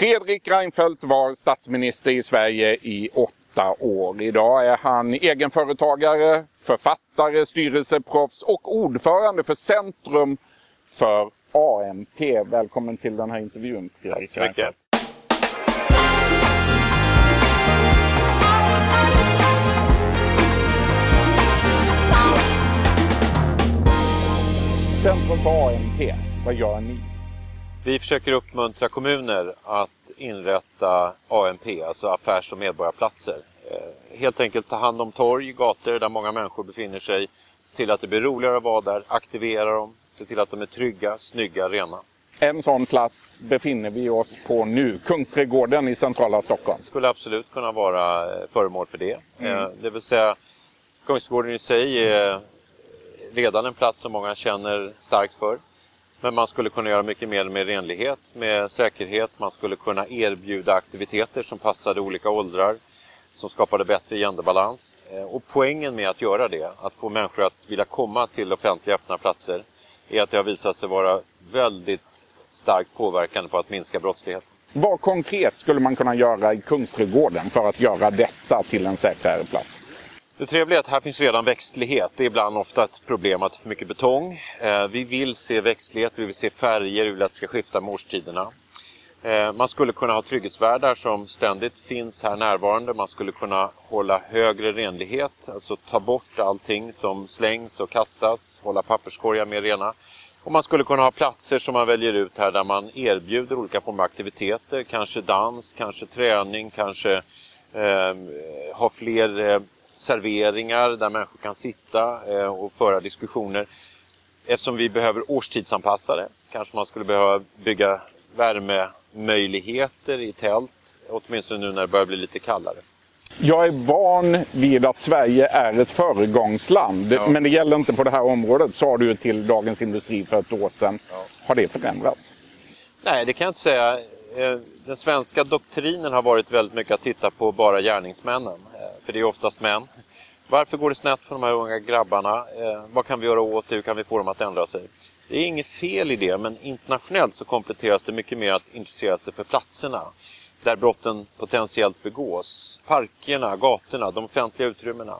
Fredrik Reinfeldt var statsminister i Sverige i åtta år. Idag är han egenföretagare, författare, styrelseproffs och ordförande för Centrum för AMP. Välkommen till den här intervjun, Fredrik Tack så mycket. Centrum för AMP, vad gör ni? Vi försöker uppmuntra kommuner att inrätta AMP, alltså affärs och medborgarplatser. Eh, helt enkelt ta hand om torg, gator där många människor befinner sig. Se till att det blir roligare att vara där, aktivera dem, se till att de är trygga, snygga, rena. En sån plats befinner vi oss på nu, Kungsträdgården i centrala Stockholm. Skulle absolut kunna vara eh, föremål för det. Mm. Eh, det vill säga, Kungsträdgården i sig är redan en plats som många känner starkt för. Men man skulle kunna göra mycket mer med renlighet, med säkerhet. Man skulle kunna erbjuda aktiviteter som passade olika åldrar, som skapade bättre genderbalans. Eh, och poängen med att göra det, att få människor att vilja komma till offentliga öppna platser, är att det har visat sig vara väldigt starkt påverkande på att minska brottslighet. Vad konkret skulle man kunna göra i Kungsträdgården för att göra detta till en säkrare plats? Det trevliga är att här finns redan växtlighet. Det är ibland ofta ett problem att det är för mycket betong. Eh, vi vill se växtlighet, vi vill se färger, vi vill att det ska skifta med årstiderna. Eh, man skulle kunna ha trygghetsvärdar som ständigt finns här närvarande. Man skulle kunna hålla högre renlighet, alltså ta bort allting som slängs och kastas, hålla papperskorgar mer rena. Och man skulle kunna ha platser som man väljer ut här där man erbjuder olika former av aktiviteter, kanske dans, kanske träning, kanske eh, ha fler eh, serveringar där människor kan sitta eh, och föra diskussioner. Eftersom vi behöver årstidsanpassa det kanske man skulle behöva bygga värmemöjligheter i tält, åtminstone nu när det börjar bli lite kallare. Jag är van vid att Sverige är ett föregångsland, ja. men det gäller inte på det här området, sa du till Dagens Industri för ett år sedan. Ja. Har det förändrats? Nej, det kan jag inte säga. Eh, den svenska doktrinen har varit väldigt mycket att titta på bara gärningsmännen för det är oftast män. Varför går det snett för de här unga grabbarna? Eh, vad kan vi göra åt det? Hur kan vi få dem att ändra sig? Det är inget fel i det, men internationellt så kompletteras det mycket mer att intressera sig för platserna där brotten potentiellt begås. Parkerna, gatorna, de offentliga utrymmena.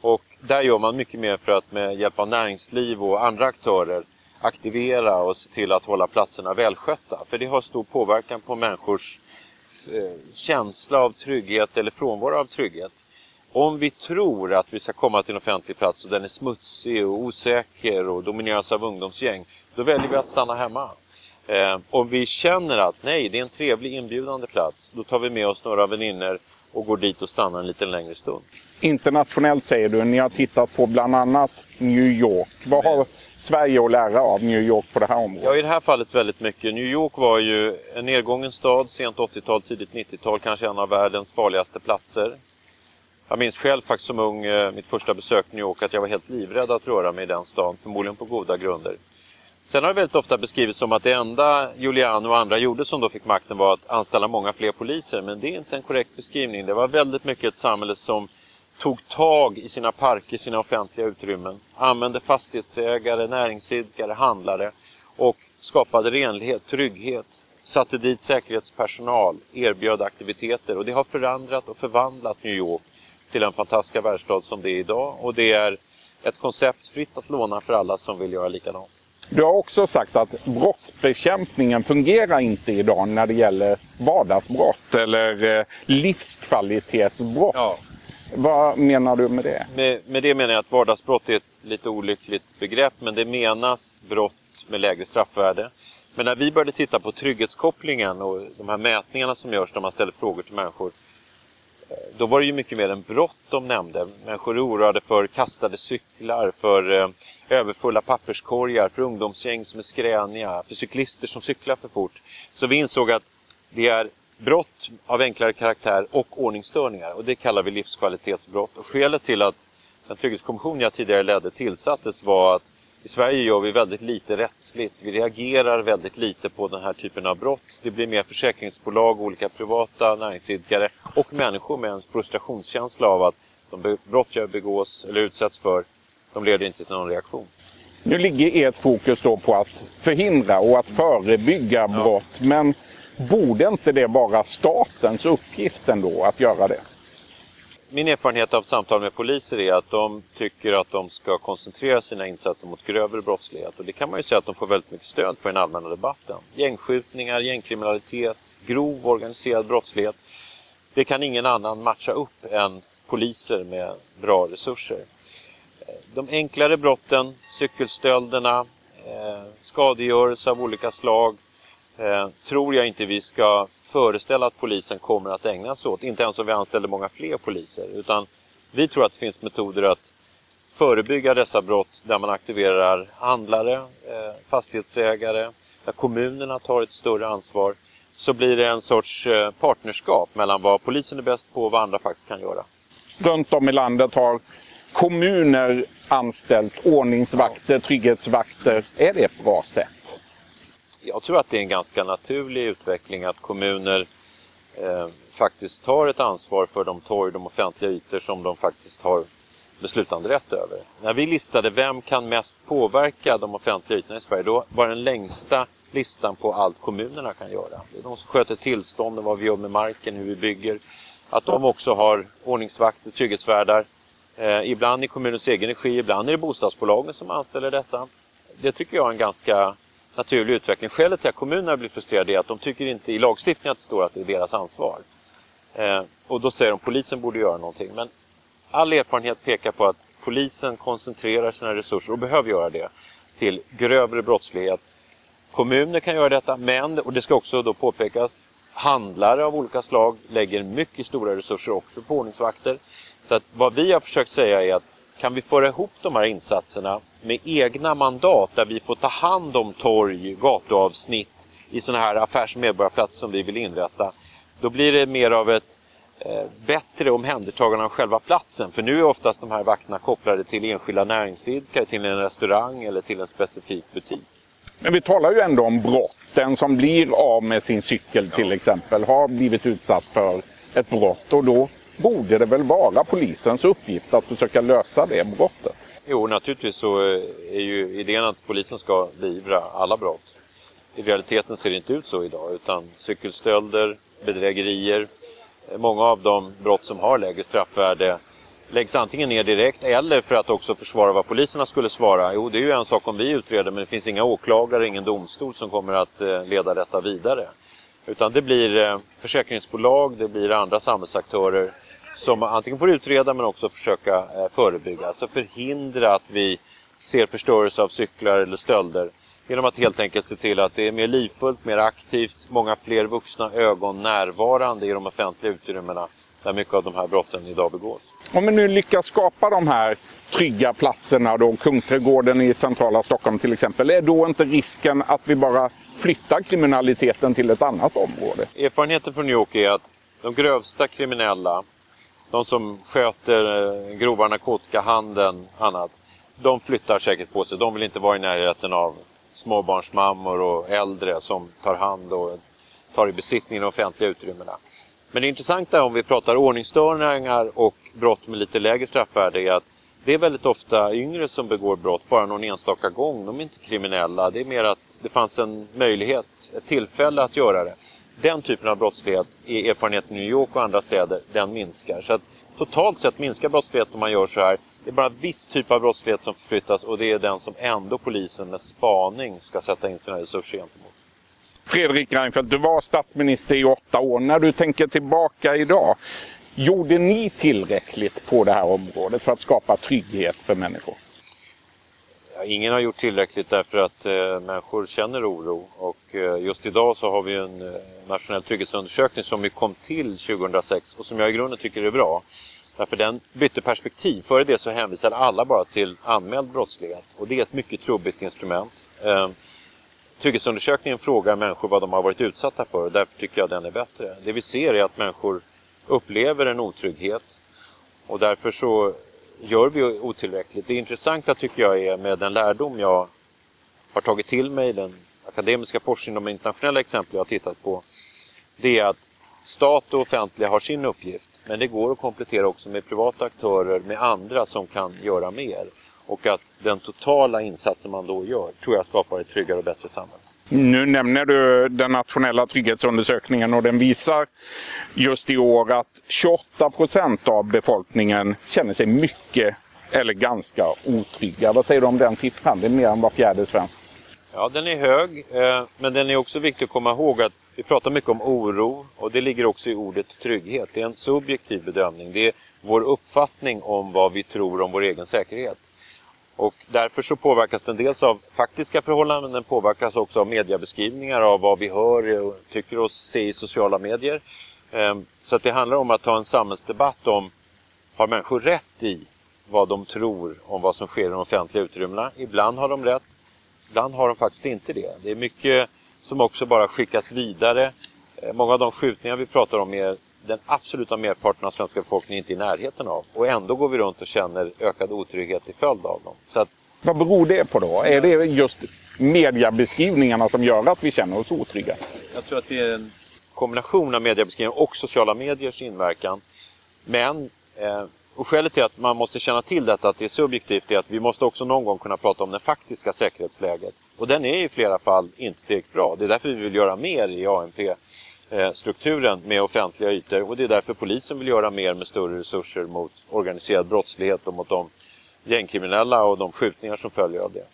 Och där gör man mycket mer för att med hjälp av näringsliv och andra aktörer aktivera och se till att hålla platserna välskötta. För det har stor påverkan på människors eh, känsla av trygghet eller frånvaro av trygghet. Om vi tror att vi ska komma till en offentlig plats och den är smutsig och osäker och domineras av ungdomsgäng, då väljer vi att stanna hemma. Eh, om vi känner att nej, det är en trevlig inbjudande plats, då tar vi med oss några vänner och går dit och stannar en lite längre stund. Internationellt säger du, ni har tittat på bland annat New York. Vad har Sverige att lära av New York på det här området? Ja, i det här fallet väldigt mycket. New York var ju en nedgången stad, sent 80-tal, tidigt 90-tal, kanske en av världens farligaste platser. Jag minns själv faktiskt som ung, eh, mitt första besök i New York, att jag var helt livrädd att röra mig i den stan, förmodligen på goda grunder. Sen har det väldigt ofta beskrivits som att det enda Giuliano och andra gjorde som då fick makten var att anställa många fler poliser, men det är inte en korrekt beskrivning. Det var väldigt mycket ett samhälle som tog tag i sina parker, sina offentliga utrymmen, använde fastighetsägare, näringsidkare, handlare och skapade renlighet, trygghet, satte dit säkerhetspersonal, erbjöd aktiviteter och det har förändrat och förvandlat New York till den fantastiska världsstad som det är idag. Och det är ett koncept fritt att låna för alla som vill göra likadant. Du har också sagt att brottsbekämpningen fungerar inte idag när det gäller vardagsbrott eller eh, livskvalitetsbrott. Ja. Vad menar du med det? Med, med det menar jag att vardagsbrott är ett lite olyckligt begrepp, men det menas brott med lägre straffvärde. Men när vi började titta på trygghetskopplingen och de här mätningarna som görs när man ställer frågor till människor då var det ju mycket mer än brott de nämnde. Människor är oroade för kastade cyklar, för eh, överfulla papperskorgar, för ungdomsgäng som är skräniga, för cyklister som cyklar för fort. Så vi insåg att det är brott av enklare karaktär och ordningsstörningar och det kallar vi livskvalitetsbrott. Och skälet till att den trygghetskommission jag tidigare ledde tillsattes var att i Sverige gör vi väldigt lite rättsligt. Vi reagerar väldigt lite på den här typen av brott. Det blir mer försäkringsbolag, olika privata näringsidkare och människor med en frustrationskänsla av att de brott jag begås eller utsätts för, de leder inte till någon reaktion. Nu ligger ert fokus då på att förhindra och att förebygga brott. Ja. Men Borde inte det vara statens uppgift ändå att göra det? Min erfarenhet av samtal med poliser är att de tycker att de ska koncentrera sina insatser mot grövre brottslighet. Och det kan man ju säga att de får väldigt mycket stöd för i den allmänna debatten. Gängskjutningar, gängkriminalitet, grov organiserad brottslighet. Det kan ingen annan matcha upp än poliser med bra resurser. De enklare brotten, cykelstölderna, eh, skadegörelse av olika slag, eh, tror jag inte vi ska föreställa att polisen kommer att ägna sig åt. Inte ens om vi anställer många fler poliser. Utan vi tror att det finns metoder att förebygga dessa brott där man aktiverar handlare, eh, fastighetsägare, där kommunerna tar ett större ansvar. Så blir det en sorts eh, partnerskap mellan vad polisen är bäst på och vad andra faktiskt kan göra. Runt om i landet har kommuner anställt ordningsvakter, trygghetsvakter. Är det ett bra sätt? Jag tror att det är en ganska naturlig utveckling att kommuner eh, faktiskt tar ett ansvar för de torg, de offentliga ytor som de faktiskt har beslutanderätt över. När vi listade vem kan mest påverka de offentliga ytorna i Sverige, då var den längsta listan på allt kommunerna kan göra. Det är de som sköter tillstånden, vad vi gör med marken, hur vi bygger. Att de också har ordningsvakter, trygghetsvärdar, Eh, ibland i kommunens egen regi, ibland är det bostadsbolagen som anställer dessa. Det tycker jag är en ganska naturlig utveckling. Skälet till att kommunerna blir frustrerade är att de tycker inte i lagstiftningen att det står att det är deras ansvar. Eh, och då säger de att polisen borde göra någonting. Men all erfarenhet pekar på att polisen koncentrerar sina resurser, och behöver göra det, till grövre brottslighet. Kommuner kan göra detta, men, och det ska också då påpekas, handlare av olika slag lägger mycket stora resurser också på ordningsvakter. Så att vad vi har försökt säga är att kan vi föra ihop de här insatserna med egna mandat där vi får ta hand om torg, gatuavsnitt i sådana här affärs och medborgarplatser som vi vill inrätta. Då blir det mer av ett eh, bättre omhändertagande av själva platsen. För nu är oftast de här vakterna kopplade till enskilda näringsidkare, till en restaurang eller till en specifik butik. Men vi talar ju ändå om brott. Den som blir av med sin cykel till exempel har blivit utsatt för ett brott och då borde det väl vara polisens uppgift att försöka lösa det brottet? Jo, naturligtvis så eh, är ju idén att polisen ska beivra alla brott. I realiteten ser det inte ut så idag, utan cykelstölder, bedrägerier, eh, många av de brott som har lägre straffvärde läggs antingen ner direkt eller för att också försvara vad poliserna skulle svara. Jo, det är ju en sak om vi utreder, men det finns inga åklagare, ingen domstol som kommer att eh, leda detta vidare. Utan det blir försäkringsbolag, det blir andra samhällsaktörer som antingen får utreda men också försöka eh, förebygga. Alltså förhindra att vi ser förstörelse av cyklar eller stölder. Genom att helt enkelt se till att det är mer livfullt, mer aktivt, många fler vuxna ögon närvarande i de offentliga utrymmena där mycket av de här brotten idag begås. Om vi nu lyckas skapa de här trygga platserna, då, Kungsträdgården i centrala Stockholm till exempel, är då inte risken att vi bara flyttar kriminaliteten till ett annat område? Erfarenheten från New York är att de grövsta kriminella de som sköter eh, grova narkotikahandeln och annat, de flyttar säkert på sig. De vill inte vara i närheten av småbarnsmammor och äldre som tar hand och tar i besittning de offentliga utrymmena. Men det intressanta om vi pratar ordningsstörningar och brott med lite lägre straffvärde är att det är väldigt ofta yngre som begår brott bara någon enstaka gång. De är inte kriminella. Det är mer att det fanns en möjlighet, ett tillfälle att göra det den typen av brottslighet i erfarenheten i New York och andra städer, den minskar. Så att totalt sett minskar brottsligheten om man gör så här. Det är bara viss typ av brottslighet som förflyttas och det är den som ändå polisen med spaning ska sätta in sina resurser gentemot. Fredrik Reinfeldt, du var statsminister i åtta år. När du tänker tillbaka idag, gjorde ni tillräckligt på det här området för att skapa trygghet för människor? Ja, ingen har gjort tillräckligt därför att eh, människor känner oro och eh, just idag så har vi en eh, nationell trygghetsundersökning som ju kom till 2006 och som jag i grunden tycker är bra. Därför den bytte perspektiv. Före det så hänvisade alla bara till anmäld brottslighet och det är ett mycket trubbigt instrument. Eh, Trygghetsundersökningen frågar människor vad de har varit utsatta för och därför tycker jag den är bättre. Det vi ser är att människor upplever en otrygghet och därför så gör vi otillräckligt. Det intressanta tycker jag är med den lärdom jag har tagit till mig, den akademiska forskningen, de internationella exempel jag har tittat på, det är att stat och offentliga har sin uppgift, men det går att komplettera också med privata aktörer, med andra som kan göra mer. Och att den totala insatsen man då gör tror jag skapar ett tryggare och bättre samhälle. Nu nämner du den nationella trygghetsundersökningen och den visar just i år att 28 procent av befolkningen känner sig mycket eller ganska otrygga. Vad säger du om den siffran? Det är mer än var fjärde svensk. Ja, den är hög, eh, men den är också viktig att komma ihåg att vi pratar mycket om oro och det ligger också i ordet trygghet. Det är en subjektiv bedömning. Det är vår uppfattning om vad vi tror om vår egen säkerhet. Och därför så påverkas den dels av faktiska förhållanden men den påverkas också av mediebeskrivningar av vad vi hör och tycker oss se i sociala medier. Ehm, så att det handlar om att ha en samhällsdebatt om har människor rätt i vad de tror om vad som sker i de offentliga utrymmena. Ibland har de rätt, ibland har de faktiskt inte det. Det är mycket som också bara skickas vidare. Ehm, många av de skjutningar vi pratar om är den absoluta merparten av svenska befolkningen inte i närheten av. Och ändå går vi runt och känner ökad otrygghet till följd av dem. Så att... Vad beror det på då? Är det just mediebeskrivningarna som gör att vi känner oss otrygga? Jag tror att det är en kombination av mediebeskrivningar och sociala mediers inverkan. Men eh, och skälet till att man måste känna till detta, att det är subjektivt, är att vi måste också någon gång kunna prata om det faktiska säkerhetsläget. Och den är i flera fall inte tillräckligt bra. Det är därför vi vill göra mer i ANP strukturen med offentliga ytor och det är därför polisen vill göra mer med större resurser mot organiserad brottslighet och mot de gängkriminella och de skjutningar som följer av det.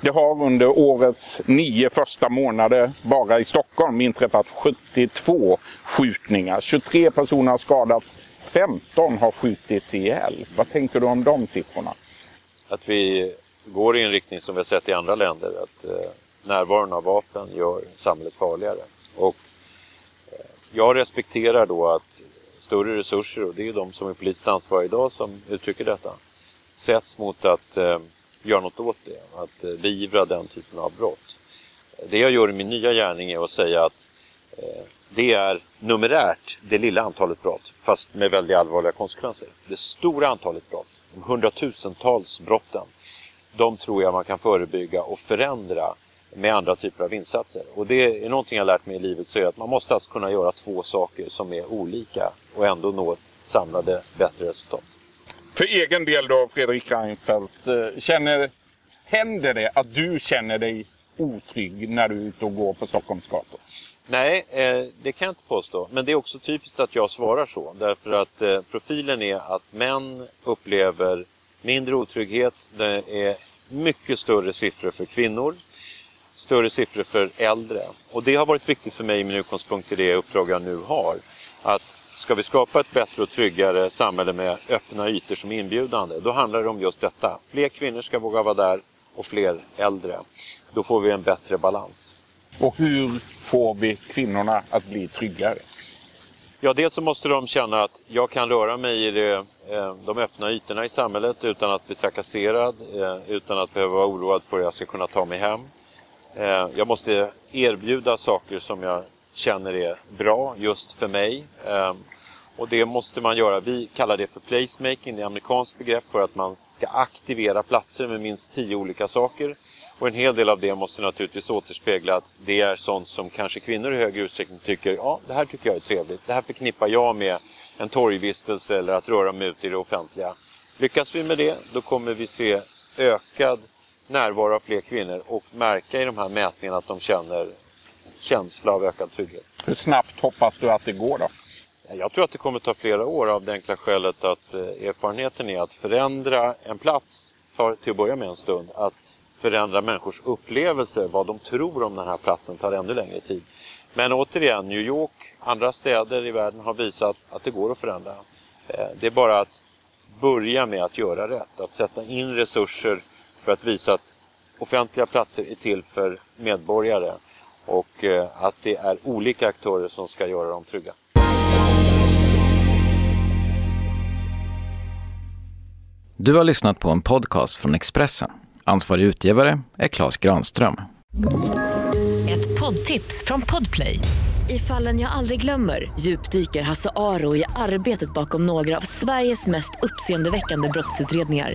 Det har under årets nio första månader bara i Stockholm inträffat 72 skjutningar. 23 personer har skadats, 15 har skjutits ihjäl. Vad tänker du om de siffrorna? Att vi går i en riktning som vi har sett i andra länder, att eh, närvaron av vapen gör samhället farligare. Och jag respekterar då att större resurser, och det är ju de som är politiskt ansvariga idag som uttrycker detta, sätts mot att eh, göra något åt det, att eh, beivra den typen av brott. Det jag gör i min nya gärning är att säga att eh, det är numerärt det lilla antalet brott, fast med väldigt allvarliga konsekvenser. Det stora antalet brott, de hundratusentals brotten, de tror jag man kan förebygga och förändra med andra typer av insatser. Och det är någonting jag lärt mig i livet så är att man måste alltså kunna göra två saker som är olika och ändå nå samlade bättre resultat. För egen del då Fredrik Reinfeldt, eh, känner, händer det att du känner dig otrygg när du är ute och går på Stockholms gator? Nej, eh, det kan jag inte påstå. Men det är också typiskt att jag svarar så. Därför att eh, profilen är att män upplever mindre otrygghet. Det är mycket större siffror för kvinnor större siffror för äldre. Och det har varit viktigt för mig med utgångspunkt i det uppdrag jag nu har. Att ska vi skapa ett bättre och tryggare samhälle med öppna ytor som är inbjudande, då handlar det om just detta. Fler kvinnor ska våga vara där och fler äldre. Då får vi en bättre balans. Och hur får vi kvinnorna att bli tryggare? Ja, dels så måste de känna att jag kan röra mig i det, eh, de öppna ytorna i samhället utan att bli trakasserad, eh, utan att behöva vara oroad för att jag ska kunna ta mig hem. Eh, jag måste erbjuda saker som jag känner är bra just för mig. Ehm, och det måste man göra. Vi kallar det för placemaking, det är amerikanskt begrepp för att man ska aktivera platser med minst tio olika saker. Och en hel del av det måste naturligtvis återspegla att det är sånt som kanske kvinnor i högre utsträckning tycker, ja det här tycker jag är trevligt. Det här förknippar jag med en torgvistelse eller att röra mig ut i det offentliga. Lyckas vi med det, då kommer vi se ökad närvaro av fler kvinnor och märka i de här mätningarna att de känner känsla av ökad trygghet. Hur snabbt hoppas du att det går då? Jag tror att det kommer ta flera år av det enkla skälet att eh, erfarenheten är att förändra en plats tar till att börja med en stund. Att förändra människors upplevelser, vad de tror om den här platsen, tar ännu längre tid. Men återigen, New York, andra städer i världen har visat att det går att förändra. Eh, det är bara att börja med att göra rätt, att sätta in resurser för att visa att offentliga platser är till för medborgare och eh, att det är olika aktörer som ska göra dem trygga. Du har lyssnat på en podcast från Expressen. Ansvarig utgivare är Klas Granström. Ett poddtips från Podplay. I fallen jag aldrig glömmer djupdyker Hasse Aro i arbetet bakom några av Sveriges mest uppseendeväckande brottsutredningar